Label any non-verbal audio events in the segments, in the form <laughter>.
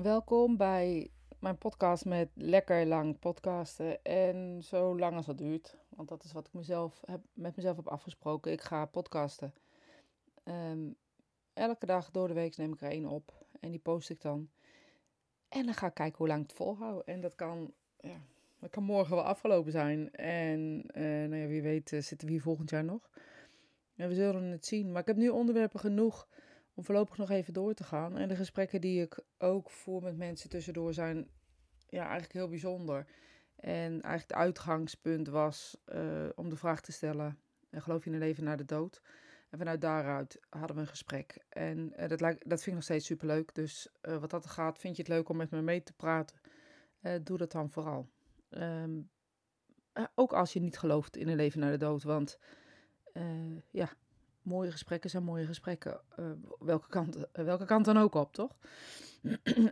Welkom bij mijn podcast met lekker lang podcasten. En zo lang als dat duurt. Want dat is wat ik mezelf heb, met mezelf heb afgesproken. Ik ga podcasten. Ehm, elke dag door de week neem ik er één op. En die post ik dan. En dan ga ik kijken hoe lang ik het volhoud. En dat kan, ja, dat kan morgen wel afgelopen zijn. En uh, nou ja, wie weet uh, zitten we hier volgend jaar nog. En we zullen het zien. Maar ik heb nu onderwerpen genoeg om voorlopig nog even door te gaan. En de gesprekken die ik ook voer met mensen tussendoor zijn ja, eigenlijk heel bijzonder. En eigenlijk het uitgangspunt was uh, om de vraag te stellen: geloof je in een leven na de dood? En vanuit daaruit hadden we een gesprek. En uh, dat, lijkt, dat vind ik nog steeds superleuk. Dus wat dat gaat, vind je het leuk om met me mee te praten? doe dat dan vooral. Um, ook als je niet gelooft in een leven na de dood. Want ja, mooie gesprekken zijn mooie gesprekken. Uh, welke, kant, uh, welke kant dan ook op, toch?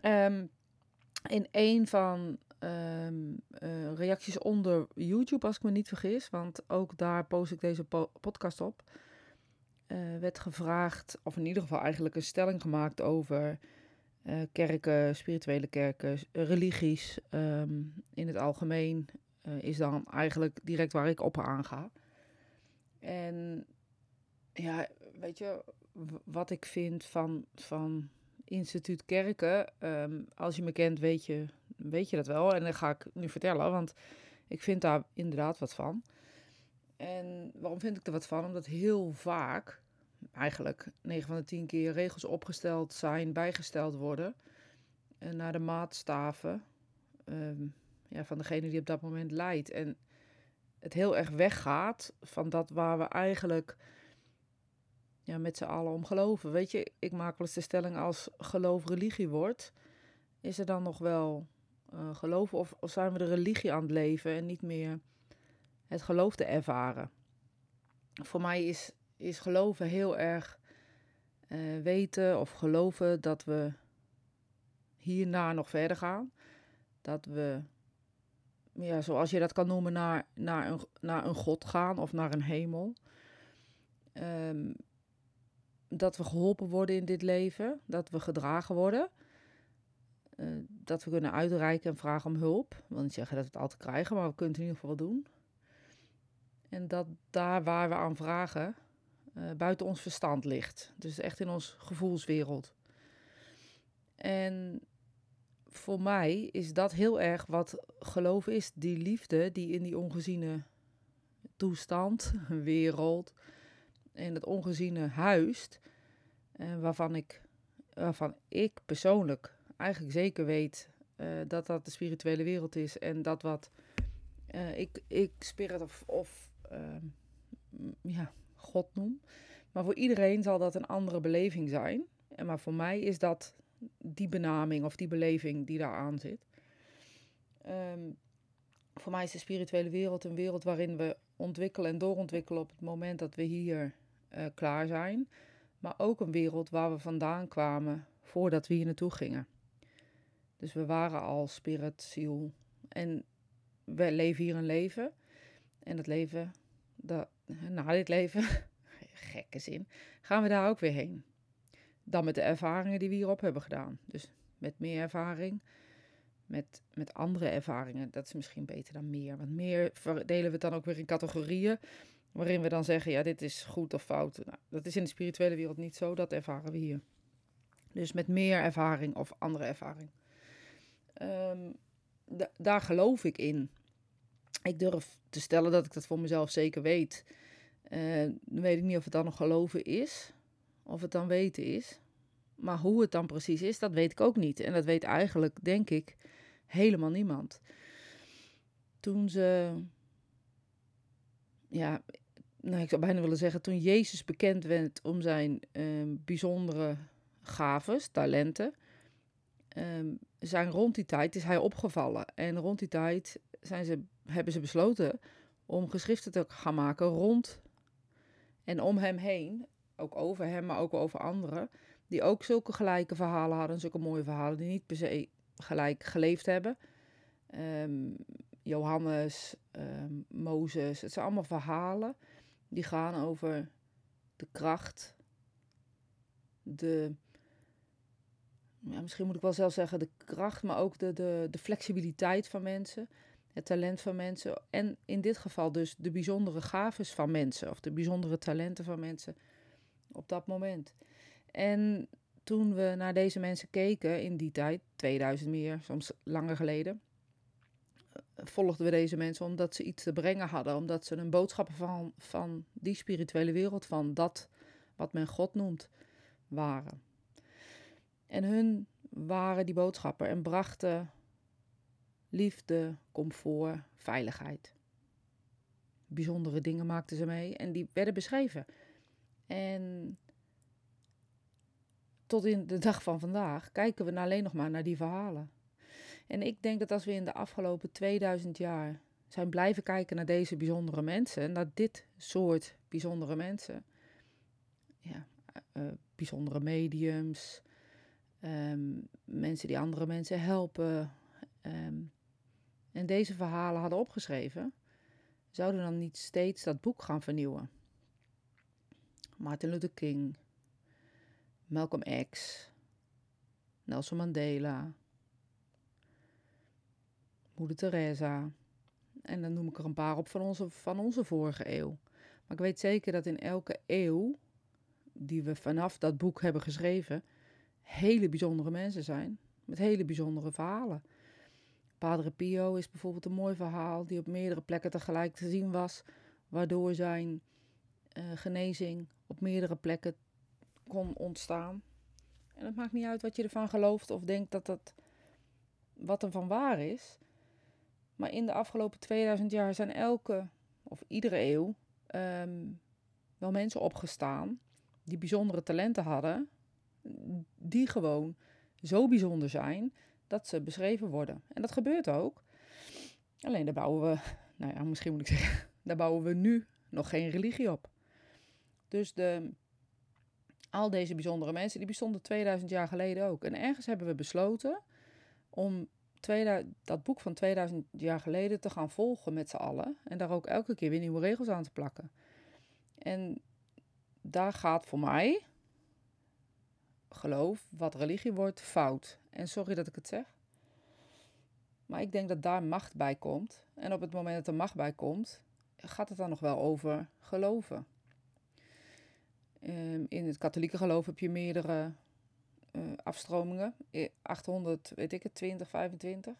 um, <clears throat> in een van um, uh, reacties onder YouTube, als ik me niet vergis, want ook daar post ik deze po podcast op, werd gevraagd, of in ieder geval eigenlijk een stelling gemaakt over kerken, spirituele kerken, religies um, in het algemeen. is dan eigenlijk direct waar ik op aanga. En ja, weet je, wat ik vind van, van instituut Kerken. Um, als je me kent, weet je, weet je dat wel. En dat ga ik nu vertellen, want ik vind daar inderdaad wat van. En waarom vind ik er wat van? Omdat heel vaak, eigenlijk 9 van de 10 keer, regels opgesteld zijn, bijgesteld worden. En naar de maatstaven um, ja, van degene die op dat moment leidt. En het heel erg weggaat van dat waar we eigenlijk ja, met z'n allen om geloven. Weet je, ik maak wel eens de stelling als geloof religie wordt. Is er dan nog wel uh, geloven of, of zijn we de religie aan het leven en niet meer het geloof te ervaren? Voor mij is, is geloven heel erg uh, weten of geloven dat we hierna nog verder gaan. Dat we, ja, zoals je dat kan noemen, naar, naar, een, naar een God gaan of naar een hemel. Um, dat we geholpen worden in dit leven, dat we gedragen worden. Uh, dat we kunnen uitreiken en vragen om hulp. Ik wil niet zeggen dat we het altijd krijgen, maar we kunnen het in ieder geval doen. En dat daar waar we aan vragen, uh, buiten ons verstand ligt. Dus echt in ons gevoelswereld. En voor mij is dat heel erg wat geloof is. Die liefde die in die ongeziene toestand, <laughs> wereld, in het ongeziene huist, uh, waarvan, ik, waarvan ik persoonlijk eigenlijk zeker weet uh, dat dat de spirituele wereld is en dat wat uh, ik, ik spirit of, of ehm, ja, God noem. Maar voor iedereen zal dat een andere beleving zijn. En maar voor mij is dat die benaming of die beleving die daar aan zit. Um, voor mij is de spirituele wereld een wereld waarin we ontwikkelen en doorontwikkelen op het moment dat we hier uh, klaar zijn. Maar ook een wereld waar we vandaan kwamen voordat we hier naartoe gingen. Dus we waren al spirit, ziel. En we leven hier een leven. En dat leven, dat, na dit leven, <laughs> gekke zin, gaan we daar ook weer heen. Dan met de ervaringen die we hierop hebben gedaan. Dus met meer ervaring, met, met andere ervaringen. Dat is misschien beter dan meer. Want meer verdelen we het dan ook weer in categorieën. Waarin we dan zeggen, ja, dit is goed of fout. Nou, dat is in de spirituele wereld niet zo, dat ervaren we hier. Dus met meer ervaring of andere ervaring. Um, daar geloof ik in. Ik durf te stellen dat ik dat voor mezelf zeker weet. Uh, dan weet ik niet of het dan nog geloven is, of het dan weten is. Maar hoe het dan precies is, dat weet ik ook niet. En dat weet eigenlijk, denk ik, helemaal niemand. Toen ze ja, nou, ik zou bijna willen zeggen, toen Jezus bekend werd om zijn um, bijzondere gaves, talenten, um, zijn rond die tijd is hij opgevallen. En rond die tijd zijn ze, hebben ze besloten om geschriften te gaan maken rond en om hem heen, ook over hem, maar ook over anderen, die ook zulke gelijke verhalen hadden, zulke mooie verhalen, die niet per se gelijk geleefd hebben. Um, Johannes, um, Mozes. Het zijn allemaal verhalen die gaan over de kracht, de, ja, misschien moet ik wel zelf zeggen, de kracht, maar ook de, de, de flexibiliteit van mensen, het talent van mensen. En in dit geval dus de bijzondere gaves van mensen, of de bijzondere talenten van mensen op dat moment. En toen we naar deze mensen keken in die tijd, 2000 meer, soms langer geleden, volgden we deze mensen omdat ze iets te brengen hadden, omdat ze een boodschappen van, van die spirituele wereld, van dat wat men God noemt, waren. En hun waren die boodschapper en brachten liefde, comfort, veiligheid. Bijzondere dingen maakten ze mee en die werden beschreven. En tot in de dag van vandaag kijken we alleen nog maar naar die verhalen. En ik denk dat als we in de afgelopen 2000 jaar zijn blijven kijken naar deze bijzondere mensen, naar dit soort bijzondere mensen, ja, uh, bijzondere mediums, um, mensen die andere mensen helpen, um, en deze verhalen hadden opgeschreven, zouden dan niet steeds dat boek gaan vernieuwen. Martin Luther King, Malcolm X, Nelson Mandela, Moeder Teresa. En dan noem ik er een paar op van onze, van onze vorige eeuw. Maar ik weet zeker dat in elke eeuw die we vanaf dat boek hebben geschreven, hele bijzondere mensen zijn. Met hele bijzondere verhalen. Padre Pio is bijvoorbeeld een mooi verhaal die op meerdere plekken tegelijk te zien was, waardoor zijn uh, genezing op meerdere plekken kon ontstaan. En het maakt niet uit wat je ervan gelooft of denkt dat dat wat er van waar is. Maar in de afgelopen 2000 jaar zijn elke of iedere eeuw um, wel mensen opgestaan die bijzondere talenten hadden, die gewoon zo bijzonder zijn dat ze beschreven worden. En dat gebeurt ook. Alleen daar bouwen we, <laughs> nou ja, misschien moet ik zeggen, <laughs> daar bouwen we nu nog geen religie op. Dus de, al deze bijzondere mensen, die bestonden 2000 jaar geleden ook. En ergens hebben we besloten om 2000, dat boek van 2000 jaar geleden te gaan volgen met z'n allen. En daar ook elke keer weer nieuwe regels aan te plakken. En daar gaat voor mij, geloof, wat religie wordt, fout. En sorry dat ik het zeg. Maar ik denk dat daar macht bij komt. En op het moment dat er macht bij komt, gaat het dan nog wel over geloven. Um, in het katholieke geloof heb je meerdere afstromingen. 800, weet ik het, 20, 25.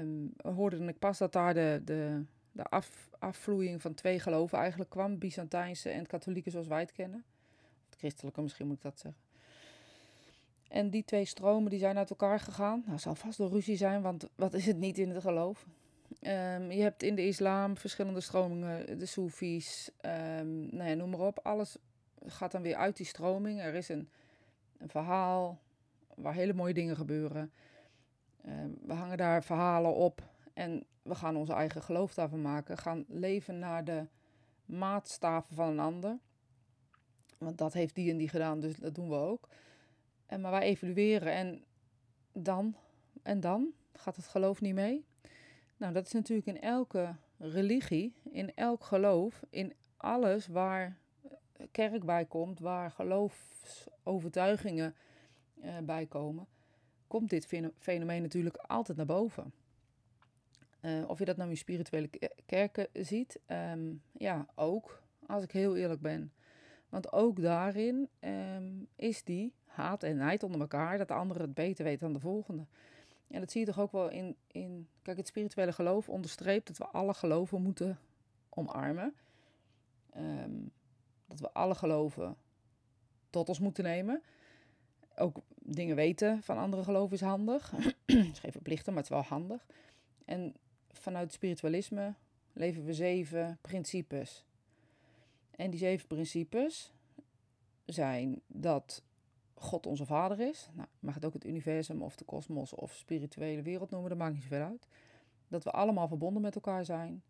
Um, hoorde ik pas dat daar de, de, de af, afvloeiing van twee geloven eigenlijk kwam. Byzantijnse en het katholieke zoals wij het kennen. Het christelijke misschien moet ik dat zeggen. En die twee stromen die zijn uit elkaar gegaan. Nou, zal vast wel ruzie zijn, want wat is het niet in het geloof? Um, je hebt in de islam verschillende stromingen, de Soefies, um, nou ja, noem maar op. Alles gaat dan weer uit die stroming. Er is een, een verhaal waar hele mooie dingen gebeuren. Um, we hangen daar verhalen op en we gaan onze eigen geloof daarvan maken. Gaan leven naar de maatstaven van een ander. Want dat heeft die en die gedaan, dus dat doen we ook. En maar wij evalueren en dan, en dan gaat het geloof niet mee. Nou, dat is natuurlijk in elke religie, in elk geloof, in alles waar kerk bij komt, waar geloofsovertuigingen uh, bij komen, komt dit fenomeen natuurlijk altijd naar boven. Uh, of je dat nou in spirituele kerken ziet, um, ja, ook, als ik heel eerlijk ben. Want ook daarin um, is die haat en nijd onder elkaar, dat de andere het beter weet dan de volgende. En dat zie je toch ook wel in, in kijk, het spirituele geloof onderstreept dat we alle geloven moeten omarmen. Um, dat we alle geloven tot ons moeten nemen. Ook dingen weten van andere geloven is handig. <clears throat> is geen verplichten, maar het is wel handig. En vanuit spiritualisme leven we zeven principes. En die zeven principes zijn dat God onze vader is. Nou, mag het ook het universum of de kosmos of spirituele wereld noemen, dat maakt niet zoveel uit. Dat we allemaal verbonden met elkaar zijn.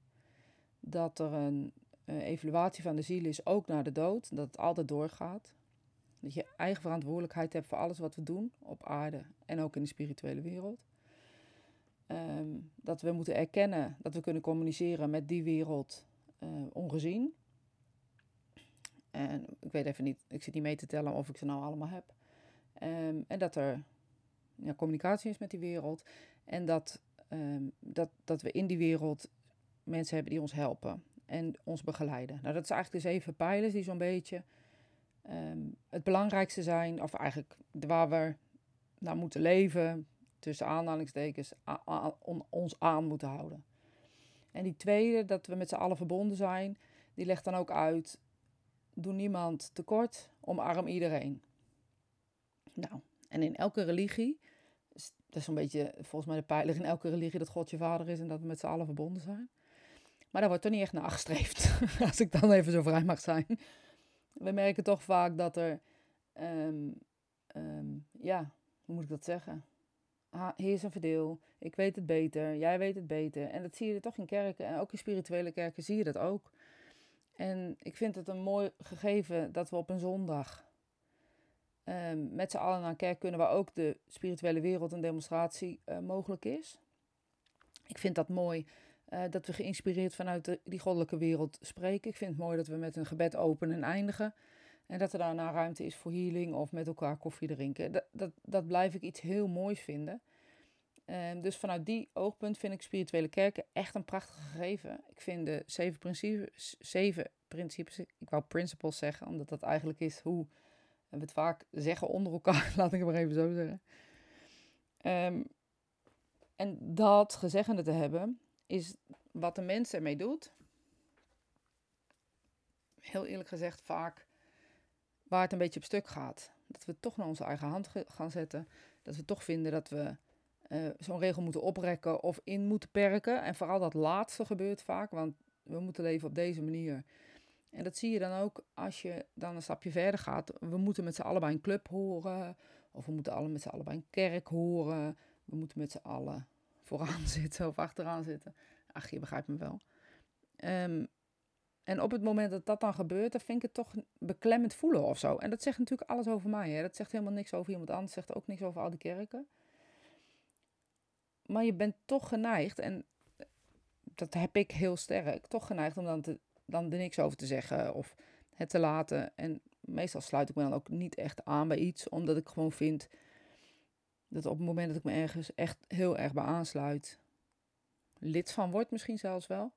Dat er een uh, evaluatie van de ziel is, ook naar de dood. Dat het altijd doorgaat. Dat je eigen verantwoordelijkheid hebt voor alles wat we doen op aarde en ook in de spirituele wereld. Um, dat we moeten erkennen dat we kunnen communiceren met die wereld uh, ongezien. En ik weet even niet, ik zit niet mee te tellen of ik ze nou allemaal heb. Ehm, en dat er ja, communicatie is met die wereld. En dat, ehm, dat, dat we in die wereld mensen hebben die ons helpen en ons begeleiden. Nou, dat is eigenlijk de zeven pijlers die zo'n beetje ehm, het belangrijkste zijn, of eigenlijk waar we naar moeten leven, tussen aanhalingstekens, ons aan moeten houden. En die tweede, dat we met z'n allen verbonden zijn, die legt dan ook uit: doe niemand tekort, omarm iedereen. Nou, en in elke religie, dat is zo'n beetje volgens mij de pijler in elke religie dat God je vader is en dat we met z'n allen verbonden zijn. Maar daar wordt er niet echt naar <laughs> gestreefd, als ik dan even zo vrij mag zijn. We merken toch vaak dat er, um, um, ja, hoe moet ik dat zeggen? Ah, heers en verdeel, ik weet het beter, jij weet het beter. En dat zie je toch in kerken en ook in spirituele kerken zie je dat ook. En ik vind het een mooi gegeven dat we op een zondag um, met z'n allen naar een kerk kunnen waar ook de spirituele wereld een demonstratie uh, mogelijk is. Ik vind dat mooi uh, dat we geïnspireerd vanuit die goddelijke wereld spreken. Ik vind het mooi dat we met een gebed openen en eindigen. En dat er daarna ruimte is voor healing of met elkaar koffie drinken. Dat, dat, dat blijf ik iets heel moois vinden. Um, dus vanuit die oogpunt vind ik spirituele kerken echt een prachtig gegeven. Ik vind de zeven principes, zeven principes, ik wou principles zeggen, omdat dat eigenlijk is hoe we het vaak zeggen onder elkaar, <laughs> laat ik het maar even zo zeggen. Um, en dat gezeggende te hebben, is wat de mens ermee doet. Heel eerlijk gezegd, vaak waar het een beetje op stuk gaat. Dat we toch naar onze eigen hand gaan zetten. Dat we toch vinden dat we uh, zo'n regel moeten oprekken of in moeten perken. En vooral dat laatste gebeurt vaak, want we moeten leven op deze manier. En dat zie je dan ook als je dan een stapje verder gaat. We moeten met z'n allen bij een club horen. Of we moeten alle met z'n allen bij een kerk horen. We moeten met z'n allen vooraan <laughs> zitten of achteraan zitten. Ach, je begrijpt me wel. Um, en op het moment dat dat dan gebeurt, dan vind ik het toch beklemmend voelen of zo. En dat zegt natuurlijk alles over mij. Hè? Dat zegt helemaal niks over iemand anders. zegt ook niks over al die kerken. Maar je bent toch geneigd, en dat heb ik heel sterk, toch geneigd om dan, te, dan er niks over te zeggen of het te laten. En meestal sluit ik me dan ook niet echt aan bij iets, omdat ik gewoon vind dat op het moment dat ik me ergens echt heel erg bij aansluit, lid van word misschien zelfs wel,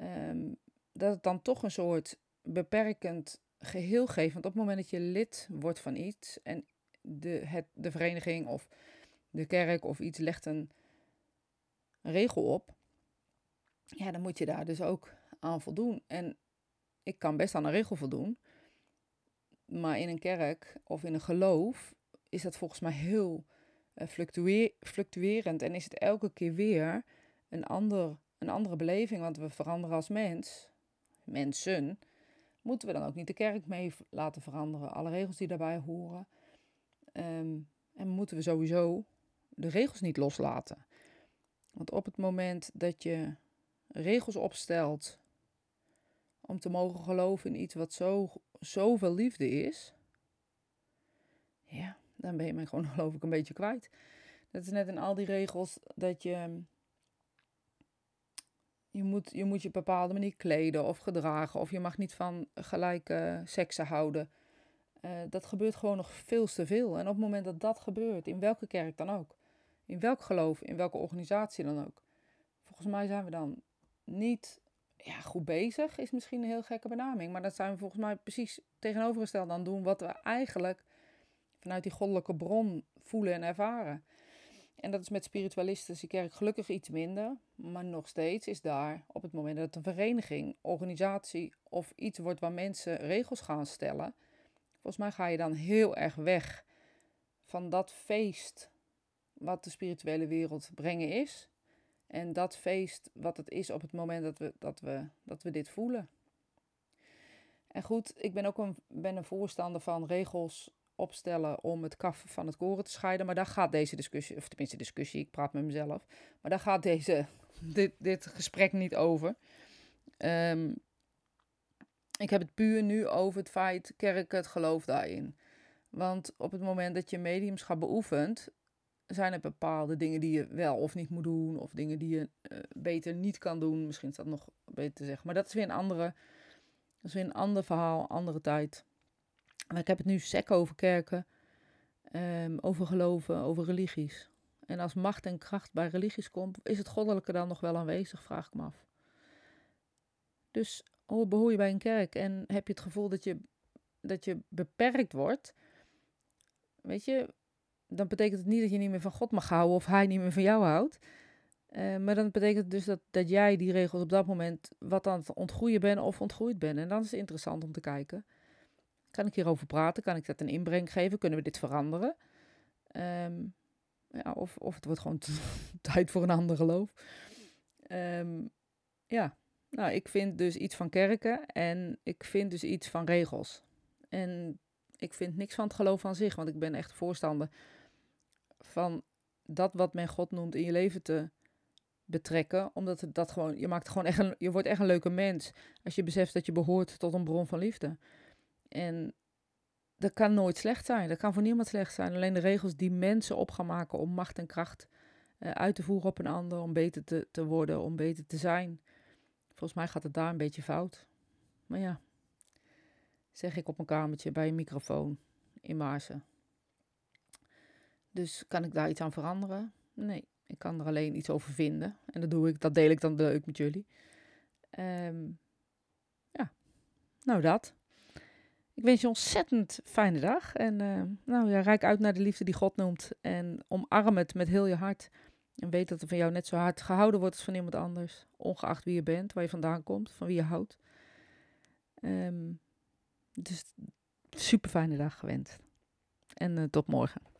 um, dat het dan toch een soort beperkend geheel geeft. Want op het moment dat je lid wordt van iets en de, het, de vereniging of de kerk of iets legt een regel op, ja, dan moet je daar dus ook aan voldoen. En ik kan best aan een regel voldoen, maar in een kerk of in een geloof is dat volgens mij heel fluctuerend en is het elke keer weer een, ander, een andere beleving, want we veranderen als mens mensen, moeten we dan ook niet de kerk mee laten veranderen. Alle regels die daarbij horen. Ehm, en moeten we sowieso de regels niet loslaten. Want op het moment dat je regels opstelt om te mogen geloven in iets wat zo, zoveel liefde is, ja, dan ben je mij gewoon <laughs> geloof ik een beetje kwijt. Dat is net in al die regels dat je je moet, je moet je op bepaalde manier kleden of gedragen. Of je mag niet van gelijke seksen houden. Uh, dat gebeurt gewoon nog veel te veel. En op het moment dat dat gebeurt, in welke kerk dan ook, in welk geloof, in welke organisatie dan ook, volgens mij zijn we dan niet ja, goed bezig, is misschien een heel gekke benaming. Maar dat zijn we volgens mij precies tegenovergesteld aan doen wat we eigenlijk vanuit die goddelijke bron voelen en ervaren. En dat is met spiritualisten die kerk gelukkig iets minder. Maar nog steeds is daar op het moment dat een vereniging, organisatie of iets wordt waar mensen regels gaan stellen. Volgens mij ga je dan heel erg weg van dat feest wat de spirituele wereld brengen is. En dat feest wat het is op het moment dat we, dat we, dat we dit voelen. En goed, ik ben ook een, ben een voorstander van regels opstellen om het kaf van het koren te scheiden. Maar daar gaat deze discussie, of tenminste discussie, ik praat met mezelf. Maar daar gaat deze, <laughs> dit, dit gesprek niet over. Ehm, ik heb het puur nu over het feit, kerk het geloof daarin. Want op het moment dat je mediumschap beoefent, zijn er bepaalde dingen die je wel of niet moet doen. Of dingen die je uh, beter niet kan doen. Misschien is dat nog beter te zeggen. Maar dat is weer een andere, dat is weer een ander verhaal, andere tijd. Ik heb het nu sec over kerken. ehm, over geloven, over religies. En als macht en kracht bij religies komt, is het goddelijke dan nog wel aanwezig, vraag ik me af. Dus hoe behoor je bij een kerk en heb je het gevoel dat je, dat je beperkt wordt, weet je, dan betekent het niet dat je niet meer van God mag houden of hij niet meer van jou houdt. Uh, maar dan betekent het dus dat, dat jij die regels op dat moment wat aan het ontgroeien bent of ontgroeid bent. En dan is het interessant om te kijken. Kan ik hierover praten? Kan ik dat een inbreng geven? Kunnen we dit veranderen? Um, ja, of, of het wordt gewoon <laughs> tijd voor een ander geloof. Um, ja, nou, ik vind dus iets van kerken en ik vind dus iets van regels. En ik vind niks van het geloof aan zich, want ik ben echt voorstander van dat wat men God noemt in je leven te betrekken. Omdat het dat gewoon, je maakt gewoon echt een, je wordt echt een leuke mens als je beseft dat je behoort tot een bron van liefde. En dat kan nooit slecht zijn. Dat kan voor niemand slecht zijn. Alleen de regels die mensen op gaan maken om macht en kracht uh, uit te voeren op een ander, om beter te, te worden, om beter te zijn. Volgens mij gaat het daar een beetje fout. Maar ja, zeg ik op een kamertje bij een microfoon in Maarsen. Dus kan ik daar iets aan veranderen? Nee, ik kan er alleen iets over vinden. En dat doe ik, dat deel ik dan leuk met jullie. Um, ja, nou dat. Ik wens je ontzettend fijne dag. En uh, nou ja, rijk uit naar de liefde die God noemt. En omarm het met heel je hart. En weet dat er van jou net zo hard gehouden wordt als van iemand anders. Ongeacht wie je bent, waar je vandaan komt, van wie je houdt. Um, dus super fijne dag gewenst. En uh, tot morgen.